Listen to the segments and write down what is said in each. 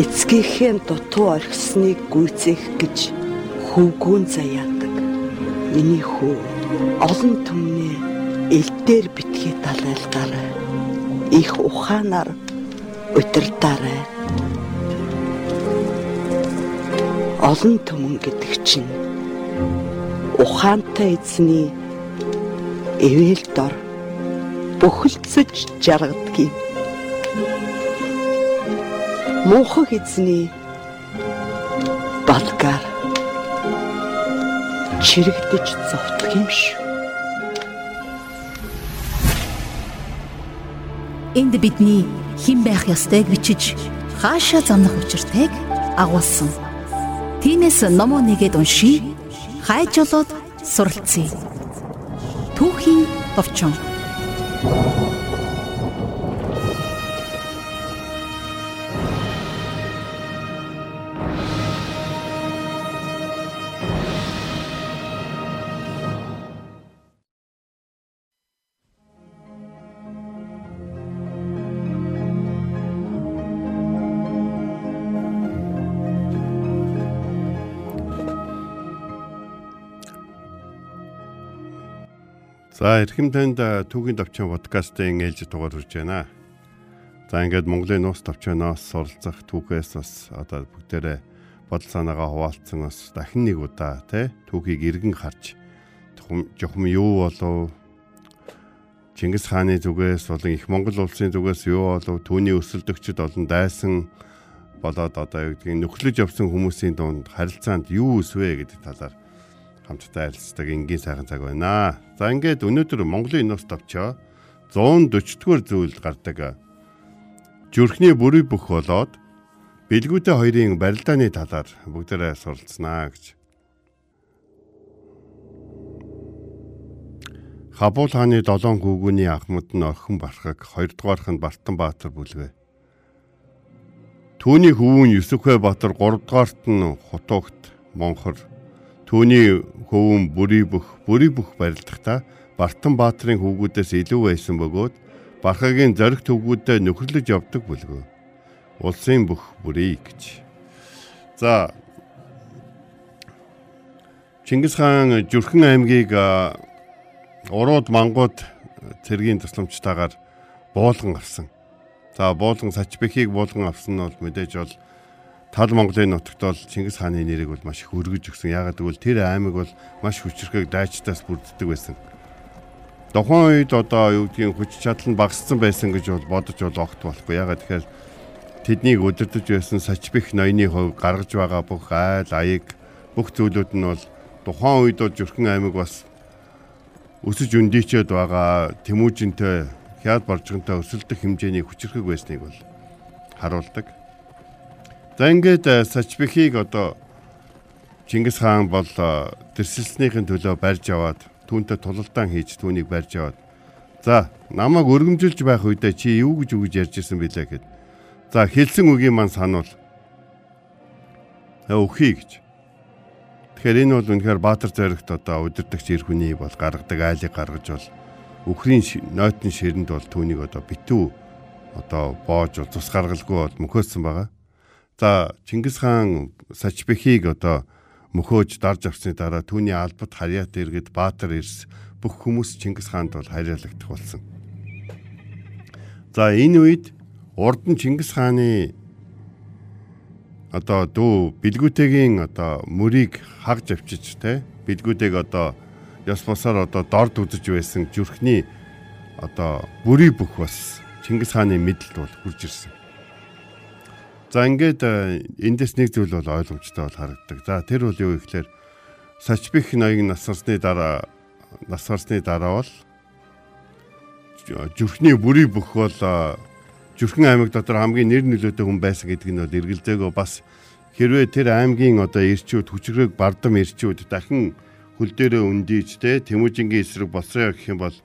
эцгийнхээ дутуу орхисныг гүйцээх гэж хөвгүүн заяадаг. Миний хүү олон түмнээ элдээр битгий далайлгаарай. Их ухаанаар удирдаарай. Олон түмэн гэдэг чинь ухаантай эзний эвэл дор бөхөлцөж жаргадгийг муухай эзний балгаар чирэгдэж зовтгох юм шүү. Энд бидний хэн байх ёстойг бичиж хаашаа замнах учиртайг агуулсан. Тинээс номоо нэгэд уншия. Хайж болоод суралцъя. Түүхийн товчон. За эрхэм танд түүхийн товчон подкастын ээлж дугаар хүрж байна. За ингээд Монголын нуус товчоноос суралцах түүхээс бас одоо бүгдээрээ бодол санаагаа хуваалцсан бас дахин нэг удаа тий түүхийг эргэн харж жохом юу болов? Чингис хааны зүгээс болон их Монгол улсын зүгээс юу болов? Түүний өсөлтөгчд олон дайсан болоод одоо юу гэдгийг нөхлөж явсан хүмүүсийн дунд харилцаанд юу өсвэ гэдэг талаар хамтдаа ярилцдаг энгийн сайхан цаг байна. За ингээд өнөөдөр Монголын нус товчоо 140-р зүйл гардаг. Зүрхний бүрий бүх болоод бэлгүүтэй хоёрын барилдааны талаар бүгдээрээ суралцнаа гэж. Хабуул хааны долоон гүгүний ахмад нь орхон бархаг, хоёрдугаарх нь Бартан Баатар бүлгээ. Түүний хөвүүн Юсүхэ Баатар, гуравдугаарт нь Хутуугт Монхор, Түүний хөвөн бүрий бүх бүрий бүх барилдахдаа Бартан Баатрын хөвгүүдээс илүү байсан бөгөөд Бархагийн зориг төвгүүдэд нөхөрлөж явдаг бүлгөө. Улсын бүх бүрий гэж. За Чингис хаан Зүрхэн аймгийг урууд мангууд цэргийн тусламжтайгаар буулган авсан. За буулган Сачбэхийг буулган авсан нь бол мэдээж бол Тал Монголын нутагт бол Чингис хааны нэрийг бол маш их өргөж өгсөн. Яагаад гэвэл тэр аймаг бол маш хүчрхэг дайчтаас бүрддэг байсан. Тухайн үед одоо юу гэдгийг хүч чадал нь багассан байсан гэж бол бодож бол огт болохгүй. Яагаад тэгэхээр тэднийг өдөрдөж байсан сачбих ноёны хувь гаргаж байгаа бүх айл аяг бүх зүйлүүд нь бол тухайн үед бол Зүрхэн аймаг бас өсөж өндийчээд байгаа Тэмүүжинтэй хяад боржгонтой өсөлдөх хэмжээний хүчрхэг байсныг бол харуулдаг. За ингээд э, Сачбихийг одоо Чингис хаан бол тэрсэлснийхэн төлөө барьж аваад түүнтэй тулалдаан хийж түүнийг барьж аваад за намайг өргөмжилж байх үедээ чи юу гэж үгэж ярьж ирсэн бэлээ гэд. За хэлсэн үгийн маань сануул. Өхий гэж. Тэгэхээр энэ бол үнэхээр Баатар зоригт одоо удирдахч ир хүний бол гаргадаг айлыг гаргаж бол өхрийн нойтын ширэнд бол түүнийг одоо битүү одоо боож цус гаргалгүй бол мөхөөсөн байгаа. За Чингис хаан Сачбехийг одоо мөхөөж дарж авсны дараа түүний албад харьяат иргэд Баатар Эрс бүх хүмүүс Чингис хаанд бол харьяалагдах болсон. За энэ үед урд нь Чингис хааны одоо дүү бэлгүүтэйгийн одоо мөрийг хагж авчиж те бэлгүүтэйг одоо ёс босоор одоо дорд үзэж байсан зүрхний одоо бүрий бүх бас Чингис хааны мэдлэлд бол хурж ирсэн. За ингээд э, эндээс нэг зүйл бол ойлгомжтой бол харагддаг. За тэр бол юу гэхээр Сачбих ноён насарсны дараа насарсны дараа бол зүрхний бүрий бүх бол э, зүрхэн аймаг дотор хамгийн нэр нөлөөтэй хүн байсан гэдг нь бол эргэлзээгөө бас хэрвээ тэр аймгийн одоо ирчүүд хүчрэг бардам ирчүүд дахин хөл дээрээ өндийж те Тэмүүжингийн эсрэг босроо гэх юм бол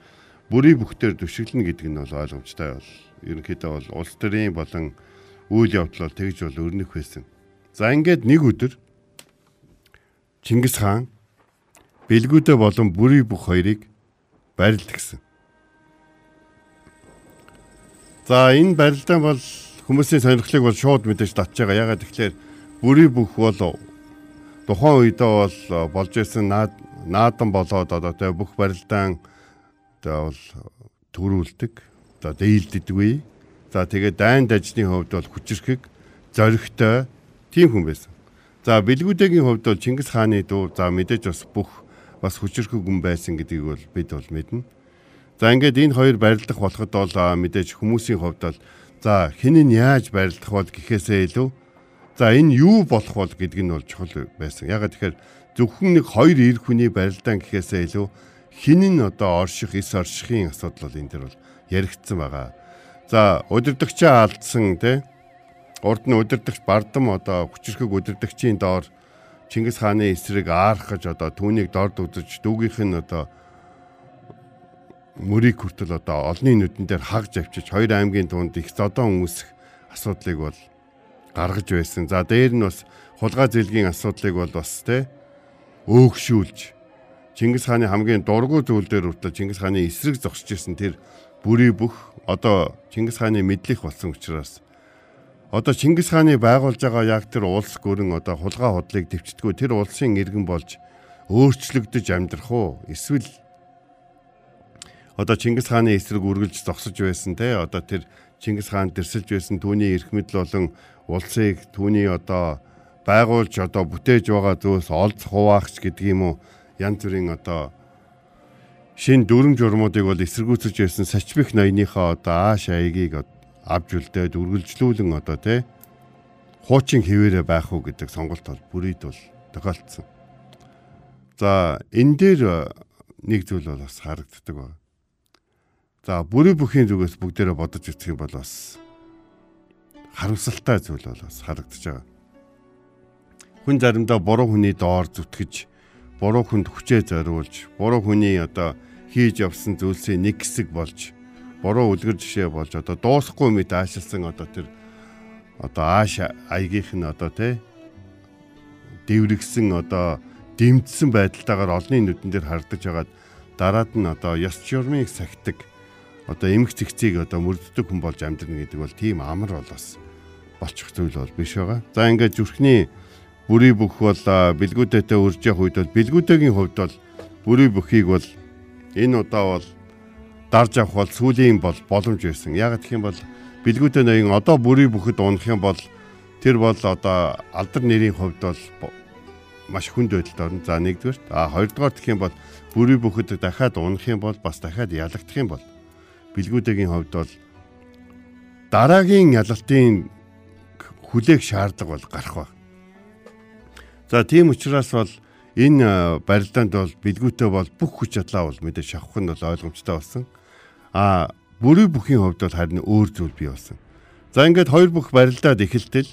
бүрий бүхтээр төшөглөнө гэдэг нь бол ойлгомжтой бол ерөнхийдөө бол улс төрийн болон үйл явдал бол тэгж бол өрнөх байсан. За ингээд нэг өдөр Чингис хаан бэлгүүдэ болон бүрий бүх хоёрыг барилд гисэн. За энэ барилдаан бол хүмүүсийн сонирхлыг бол шууд мэдээж татж байгаа. Ягаад тэгэхээр бүрий бүх бол тухайн үедээ бол болж исэн наад наадан болоод одоо тэ бүх барилдаан одоо бол төрүүлдэг. Одоо дээлддэггүй. За тэгээд дайн дажны хувьд бол хүчрэхэг зоригтой тийм хүн байсан. За бэлгүүдэгийн хувьд бол Чингис хааны дүү за мэдээж бас бүх бас хүчрэхэг хүн байсан гэдгийг бол бид бол мэднэ. За ингээд энэ хоёр барилдах болоход бол мэдээж хүмүүсийн хувьд бол за хэн нь яаж барилдах бол гэхээсээ илүү за энэ юу болох бол гэдг нь бол чухал байсан. Ягаад тэгэхээр зөвхөн нэг хоёр эр хүний барилдаан гэхээсээ илүү хин нь одоо орших, эс оршихын асуудал бол энэ дэр бол яригдсан байгаа. За удирдахчаа алдсан тий урд нь удирдахч бардам одоо хүчрхэг удирдахчийн доор Чингис хааны эсрэг аарах гэж одоо түүнийг дорд үзэж дүүгийнх нь одоо мөрийг хүртэл одоо олонний нүдэн дээр хагж авчиж хоёр аймгийн дунд их зодон үүсэх асуудлыг бол гаргаж байсан. За дээр нь бас хулгай зэлгийн асуудлыг бол бас те өөгшүүлж Чингис хааны хамгийн дургу зүйл дээр хүртэл Чингис хааны эсрэг зогсож исэн тэр бүрий бүх одоо Чингис хааны мэдлэх болсон учраас одоо Чингис хааны байгуулж байгаа яг тэр улс гөрөн одоо хулгай худлыг дэвчдгүү тэр улсын иргэн болж өөрчлөгдөж амьдрах уу? Эсвэл одоо Чингис хааны эсрэг үргэлж зогсож байсан те одоо тэр Чингис хаан дэрсэлж байсан түүний эрх мэдэл болон улсыг түүний одоо байгуулж одоо бүтээж байгаа зүйлс олз хуваагч гэдэг юм уу? Янз бүрийн одоо шин дүрм журмуудыг бол эсэргүүцэж байсан сачбих ноёныхоо одоо ааш аягийг авж үлдээд үргэлжлүүлэн одоо те хуучин хിവэрэ байх уу гэдэг сонголт бол бүрийд бол тохиолдсон. За энэ дээр нэг зүйл бол бас харагддаг байна. За бүрий бүхийн зүгээс бүгдээрээ бодож үзэх юм бол бас харамсалтай зүйл бол бас харагдаж байгаа. Хүн заримдаа буруу хүний доор зүтгэж, буруу хүнд хүчээ зориулж, буруу хүний одоо хийж явсан зүйлсийн нэг хэсэг болж, буруу үлгэр жишээ болж одоо дуусахгүй мэт аашилсан одоо тэр одоо ааш аягийнх нь одоо тэ дэврэгсэн одоо дэмжсэн байдалтайгаар олонний нүдэн дээр хардаж хагаад дараад нь одоо ёс журмыг сахидаг одоо эмх цэгцийг одоо мөрддөг хүн болж амьдрна гэдэг бол тийм амар бол бас болчих зүйл бол биш байгаа. За ингээд зүрхний бүрий бүх бол бэлгүүдэтэй үрж явах үед бол бэлгүүдэгийн хувьд бол бүрий бүхийг бол энэ удаа бол дарж авах бол сүлийн бол боломж байсан. Яг гэх юм бол бэлгүүдэ ноён одоо бүрий бүхэд унах юм бол тэр бол одоо алдар нэрийн хувьд бол маш хүнд байдалд орно. За нэгдүгээр а хоёрдугаар гэх юм бол бүрий бүхэд дахиад унах юм бол бас дахиад ялагдах юм бол бэлгүүдэгийн хувьд бол дараагийн ялалтын хүлээх шаардлага бол гарах ба. За тийм учраас бол энэ барилдаанд бол бэлгүүтэй бол бүх хүч чадлаа бол мэдээ шавхах нь бол ойлгомжтой болсон. А бүрий бүхийн хувьд бол харин өөр зүйл бий болсон. За ингээд хоёр бүх барилдаад эхэлтэл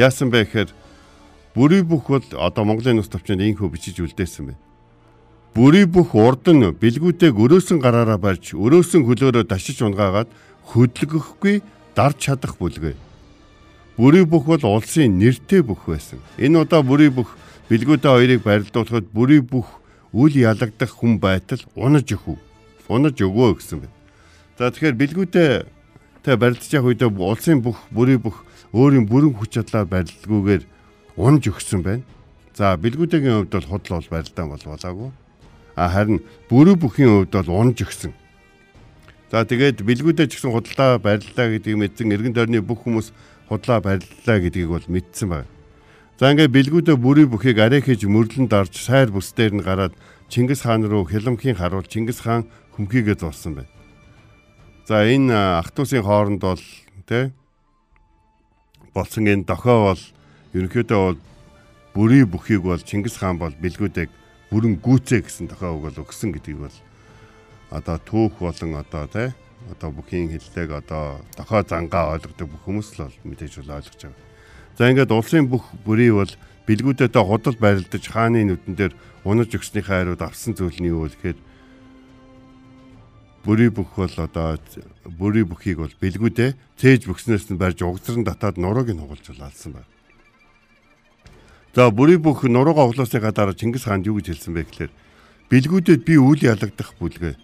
яасан бэ гэхээр бүрий бүх бол одоо Монголын нус төвчөнд инхүү бичиж үлдээсэн байна бүрий бүх урд нь бэлгүүтэйг өрөөсөн гараараа барьж өрөөсөн хөлөөрөө дашиж унгаагаад хөдлөгөхгүй дарж чадах бүлгээ. Бүрий бүх бол улсын нэртэй бүх байсан. Энэ удаа бүрий бүх бэлгүүтэй хоёрыг барилдуулахад бүрий бүх үл ялагдах хүн байтал унаж өгөө. Унаж өгөө гэсэн байна. За тэгэхээр бэлгүүтэй тэ барилдаж явах үедээ улсын бүх бүрий бүх өөрийн бүрэн хүч чадлаар барилдгүйгээр унж өгсөн байна. За бэлгүүтэйгийн хувьд бол худал бол барилдаан бол болоогүй а харин бүрүү бүхийн хувьд бол унж өгсөн. За тэгээд бэлгүүдээ ч гэсэн худалдаа бариллаа гэдгийг мэдсэн эргэн тойрны бүх хүмүүс худлаа бариллаа гэдгийг бол мэдсэн байна. За ингээд бэлгүүдээ бүрий бүхийг арай хийж мөрлөн дарж сайр бүс дээр нь гараад Чингис хаан руу хялмхийн харуул Чингис хаан хүмхийгээ зурсан байна. За энэ ах トゥ усын хооронд бол тэ болсон энэ дохоо бол ерөнхийдөө бол бүрий бүхийг бол Чингис хаан бол бэлгүүдэг бүрэн гүцээ гэсэн тохиог бол өгсөн гэдгийг бол одоо түүх болон одоо тий одоо бүхийн хэллэг одоо тохио зангаа ойлгодог бүх хүмүүс л бол мэдээж бол ойлгож байгаа. За ингээд улсын бүх бүрий бол бэлгүүдэд худал байрлаж хааны нүдэн дээр унаж өгснийхээ хариуд авсан зүйл нь юу вэ гэхээр бүрий бүх бол одоо бүрий бүхийг бол бэлгүүдээ цээж бөкснөөс нь барьж угзран татаад нурууг нь хугалж алсан байна. За бүрий бүх нуруугаа оглоосныхаа дараа Чингис хаанд юу гэж хэлсэн бэ гэхээр бэлгүүдэд би үл ялагдах бүлгээ.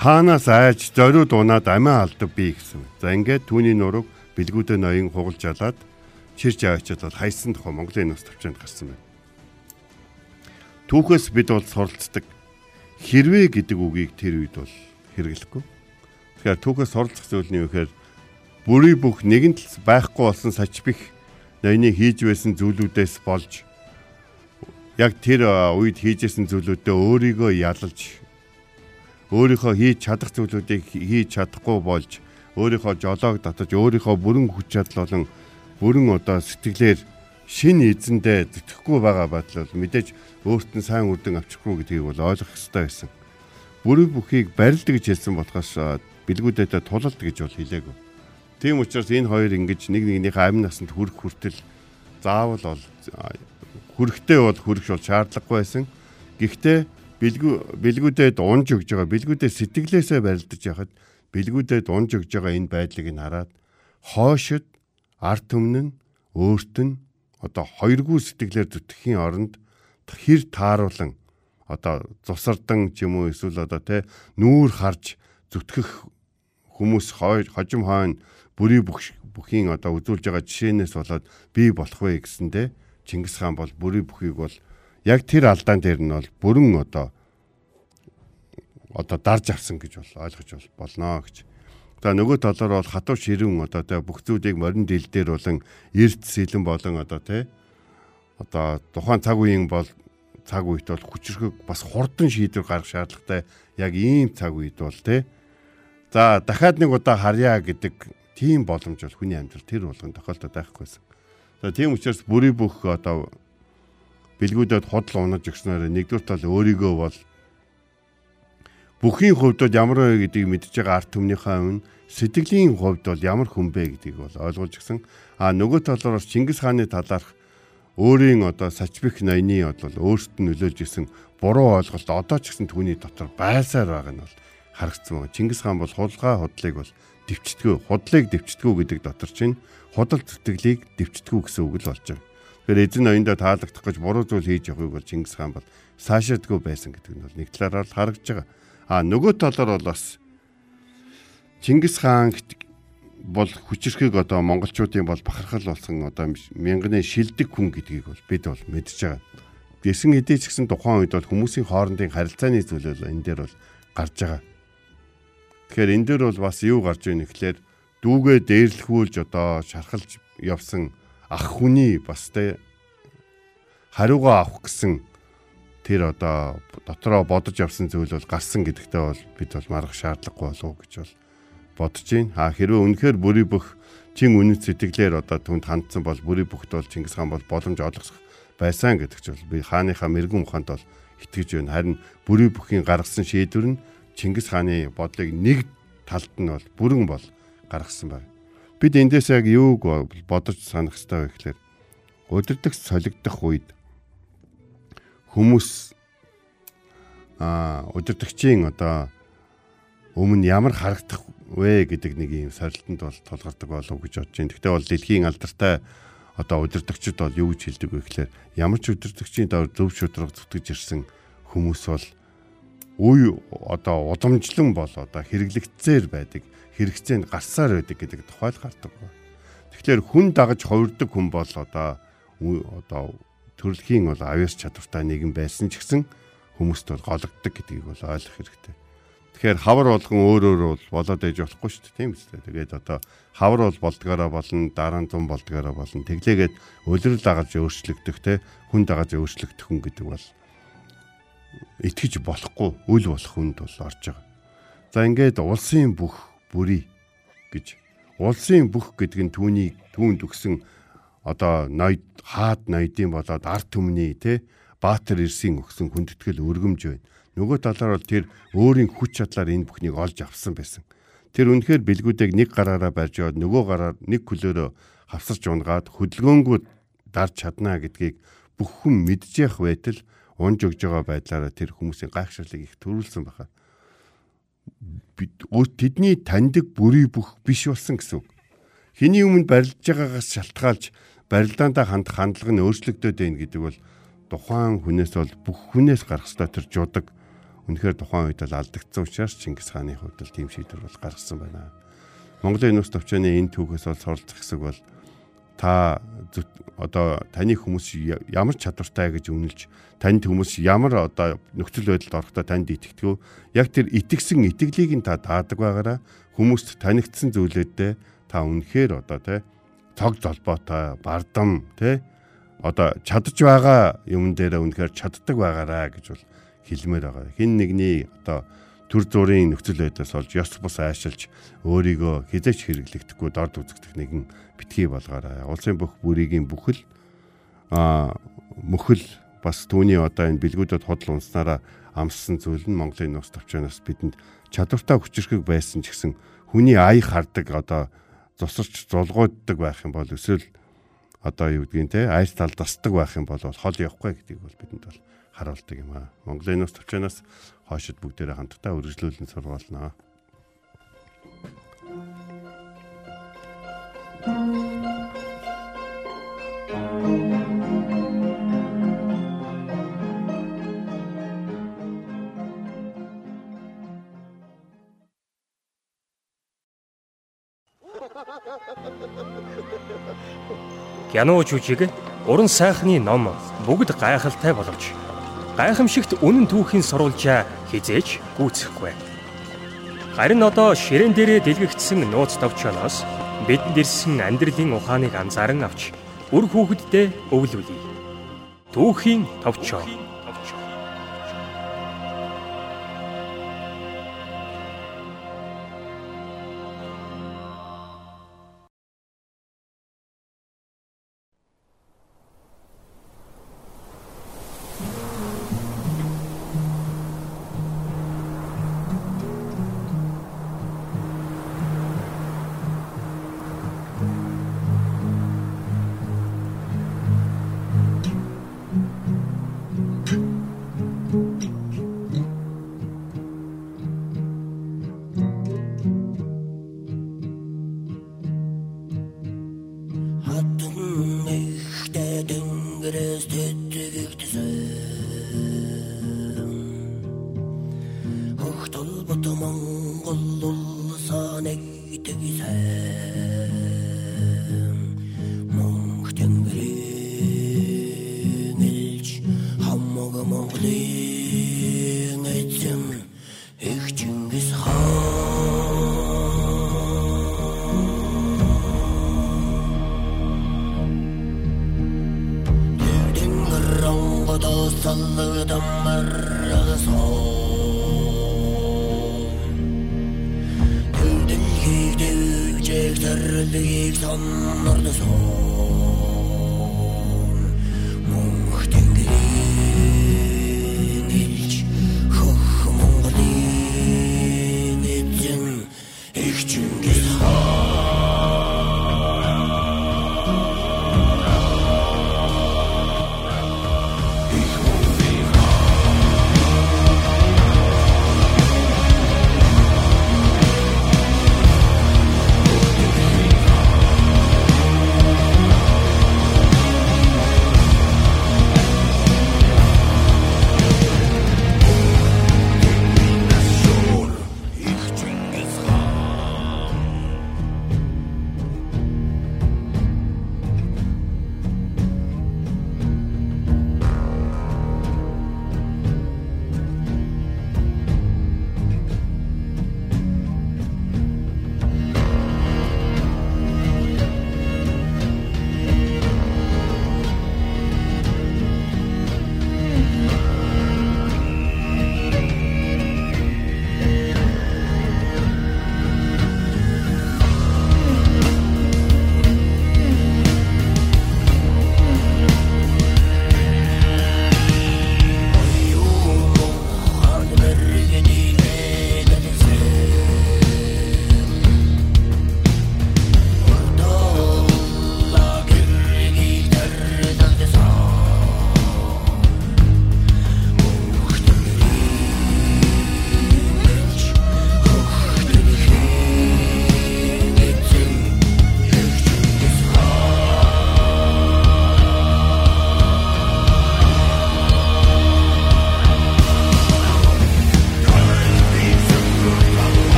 Хаанаас айж зориуд унаад амиа алдаг би гэсэн. За ингээд түүний нурууг бэлгүүдээ ноён хугалж алаад чирж аваачаад бол хайсан тухай Монголын нус төвчөнд гарсан байна. Түүхээс бид бол суралцдаг хэрвээ гэдэг үгийг тэр үед бол хэрэглэхгүй. Тэгэхээр түүхээс суралцах зүйл нь юу гэхээр бүрий бүх нэгэн тал байхгүй болсон сачбих ноёны хийж байсан зүйлүүдээс болж яг тэр үед хийжсэн зүйлүүдээ өөрийгөө ялалж өөрийнхөө хийж чадах зүйлүүдийг хийж чадахгүй болж өөрийнхөө жолоог татаж өөрийнхөө бүрэн хүч чадал болон бүрэн одоо сэтгэлээр шин эзэндээ зүтгэхгүй байгаа батал бол мэдээж өөрт нь сайн үрдэн авчихгүй гэдгийг бол ойлгох хэрэгтэй байсан. Бүрий бүхийг барилдаг гэж хэлсэн болохоос бэлгүүдэд тулалд гэж бол хэлээгүй. Тийм учраас энэ хоёр ингэж нэг нэгнийхээ амин насанд хүрэх хүртэл заавал бол хүрэхтэй бол хүрэх бол шаардлагагүй байсан. Гэхдээ бэлгүү бэлгүүдэд унж өгж байгаа бэлгүүдэд сэтгэлээсээ барилдаж яхад бэлгүүдэд унж өгж байгаа энэ байдлыг нь хараад хоошид арт нь өөрт нь одоо хоёргүй сэтгэлээр зүтгэхийн оронд хэр тааруулан одоо зусардан ч юм уу эсвэл одоо тэ нүүр харж зүтгэх хүмүүс хожим хойно бүрий бүхийн одоо үзүүлж байгаа жишээнээс болоод би болох вэ гэсэндэ Чингис хаан бол бүрий бүхийг бол яг тэр алдаан дээр нь бол бүрэн одоо одоо дарж авсан гэж бол ойлгож болно гэж. За нөгөө талаар бол хатуу ширүүн одоо тэ бүх зүйлийг морин дил дээр болон эрт сэлэн болон одоо тэ одоо тухайн цаг үеийн бол цаг үед бол хүчрхэг бас хурдан шийдвэр гаргах шаардлагатай яг ийм цаг үед бол тэ за дахиад нэг удаа харьяа гэдэг тийм боломж бол хүний амьдрал тэр болгон тохиолдоод байхгүйсэн. За тийм учраас бүрий бүх одоо бэлгүүдэд худал унаж өгснөөр нэгдүгээр тал өөрийгөө бол бүхийн хувьд ямар вэ гэдгийг мэдж байгаа арт түмнийхээ өмнө сэтгэлийн хувьд бол ямар хүн бэ гэдгийг бол ойлгуулж гисэн. А нөгөө талаар бас Чингис хааны талаарх өөрийн одоо сачбих ноёны бол өөртөө нөлөөлж исэн буруу ойлголт одоо ч гэсэн түүний дотор байсаар байгаа нь бол харагдсан байна. Чингис хаан бол хулгай худлыг бол дэвчтгүү, худлыг дэвчтгүү гэдэг дотор чинь худал зүтгэлийг дэвчтгүү гэсэн үг л болж байгаа. Тэгэхээр эзэн ноёндоо таалагдах гэж буруу зүйл хийж явахыг бол Чингис хаан бол саашаадгүй байсан гэдэг нь бол нэг талаараа л харагдж байгаа. А нөгөө талаар бол бас Чингис хаан бол хүчрхийг одоо монголчуудын бол бахархал болсон одоо мянганы шилдэг хүн гэдгийг бол бид бол мэдж байгаа. Гэсэн хэдий ч гэсэн тухайн үед бол хүмүүсийн хоорондын харилцааны зүйл бол энэ дээр бол гарч байгаа. Тэгэхээр энэ дээр бол бас юу гарч ийн гэхлээр дүүгээ дээрлэхүүлж одоо шархалж явсан ах хүний бас тэ хариугаа авах гэсэн тэр одоо дотроо бодож явсан зүйл бол гарсан гэдэгтээ бол бид бол марах шаардлагагүй болов гэж бол бодож байна. А хэрвээ үнэхээр бүрий бүх чин үнэт сэтгэлээр одоо түнд хандсан бол бүрий бүхт бол Чингис хаан бол боломж олгох байсан гэдэг ч бол би хааныхаа мэрэгэн ухаанд бол итгэж байна. Харин бүрий бүхийн гаргасан шийдвэр нь Чингис хааны бодлыг нэг талд нь бол бүрэн бол гаргасан байна. Бид эндээс яг юуг бодож санах хэрэгтэй вэ гэхээр удирдах солигдох үед хүмүүс а удирдахчийн одоо өмнө ямар харагдах вэ гэдэг нэг юм сорилтонд бол тулгардаг болов гэж бодож байна. Гэхдээ бол дэлхийн алдартай одоо удирдахчид бол юу гэж хэлдэг вэ гэхээр ямар ч удирдахчийн дор зөв шударга зүтгэж ирсэн хүмүүс бол үе одоо удамжлан бол одоо хэрэглэгдсээр байдаг хэрэгцээнд гарсаар байдаг гэдэг тухайл гардаг. Тэгэхээр хүн дагаж хувирдаг хүн бол одоо одоо төрөлхийн бол авьяас чадвартай нэгэн байсан ч гэсэн хүмүүст бол гологддог гэдгийг бол ойлгох хэрэгтэй. Тэгэхээр хавар болгон өөр өөр бол болоод ээж болохгүй шүү дээ тийм үстэй. Тэгээд одоо хавар бол болдгаараа болно, дараа нь зам болдгаараа болно. Тэглээгээд өлрөл дагалж өөрчлөгдөх те хүн дагалж өөрчлөгдөх хүн гэдэг бол итгэж болохгүй, үл болох хүнд бол орж байгаа. За ингээд улсын бүх бүрий гэж улсын бүх гэдэг нь түүний түүнд өгсөн одоо ноёд хаад ноёдын болоод арт түмний те баатар ирсийн өгсөн хүндэтгэл өргөмж байна. Нөгөө талаар бол тэр өөрийн хүч чадлаар энэ бүхнийг олж авсан байсан. Тэр үнэхээр бэлгүүдийг нэг гараараа барьж яваад нөгөө гараар нэг күлөөрөө хавсарч унгаад хөдөлгөөнгөө дарж чаднаа гэдгийг бүх хүн мэдж явах байтал унж өгж байгаа байдлаараа тэр хүмүүсийн гайхшрлыг их төрүүлсэн баха тэдний таньдаг бүрий бүх биш болсон гэсэн үг. Хиний өмнө барилж байгаагаас шалтгаалж барилдаандаа хандах хандлага нь өөрчлөгдөд байна гэдэг бол тухайн хүнээс бол бүх хүнээс гарах ёстой тэр жудаг үнэхээр тухайн үед бол алдагдсан учраас Чингис хааны хувьд л тийм шийдвэр бол гаргасан байна. Монголын нус төвчөөний энэ түүхээс бол суралцах хэсэг бол та одоо таны хүмүүс ямар чадвартай гэж үнэлж танд хүмүүс ямар одоо нөхцөл байдалд орохдоо танд итгэдэг яг тэр итгэсэн итгэлийг нь та таадаг байгаараа хүмүүст танигдсан зүйлүүдээ та үнэхээр одоо те цог золбоотой бардам те одоо чадж байгаа юм дээр үнэхээр чаддаг байгаараа гэж бол хэлмээр байгаа. Хин нэгний одоо төр зүрийн нөхцөл байдлаас олж ёс бус айшилж өөрийгөө хизээч хэрэглэгдэхгүй дорд үзэгдэх нэгэн битгий болгоорой. Улсын бүх бүрийн бүхэл а мөхөл бас түүний одоо энэ бэлгүүдэд худал унснараа амссан зүйл нь Монголын нус төвчнөөс бидэнд чадвартай хүчрхэг байсан ч гэсэн хүний ая хардаг одоо зусарч зулгууддаг байх юм бол эсвэл одоо юу гэдгийг те айс талдасдаг байх юм бол хол явахгүй гэдгийг бол бидэнд бол харуулдаг юм аа. Монголын нус төвчнөөс хойшид бүгдээрээ хамтдаа үргэлжлүүлэн сургуулнаа. Гянуу жүжиг уран сайхны ном бүгд гайхалтай боловч гайхамшигт үнэн түүхийн сурвалжаа хизээж гүйцэхгүй. Харин одоо ширээн дээрээ дэлгэгдсэн нууц товчоноос бидэнд ирсэн амьдралын ухааныг анзааран авч үр хүүхэддээ өвлүүлье. Түүхийн товчоо Esel. on us.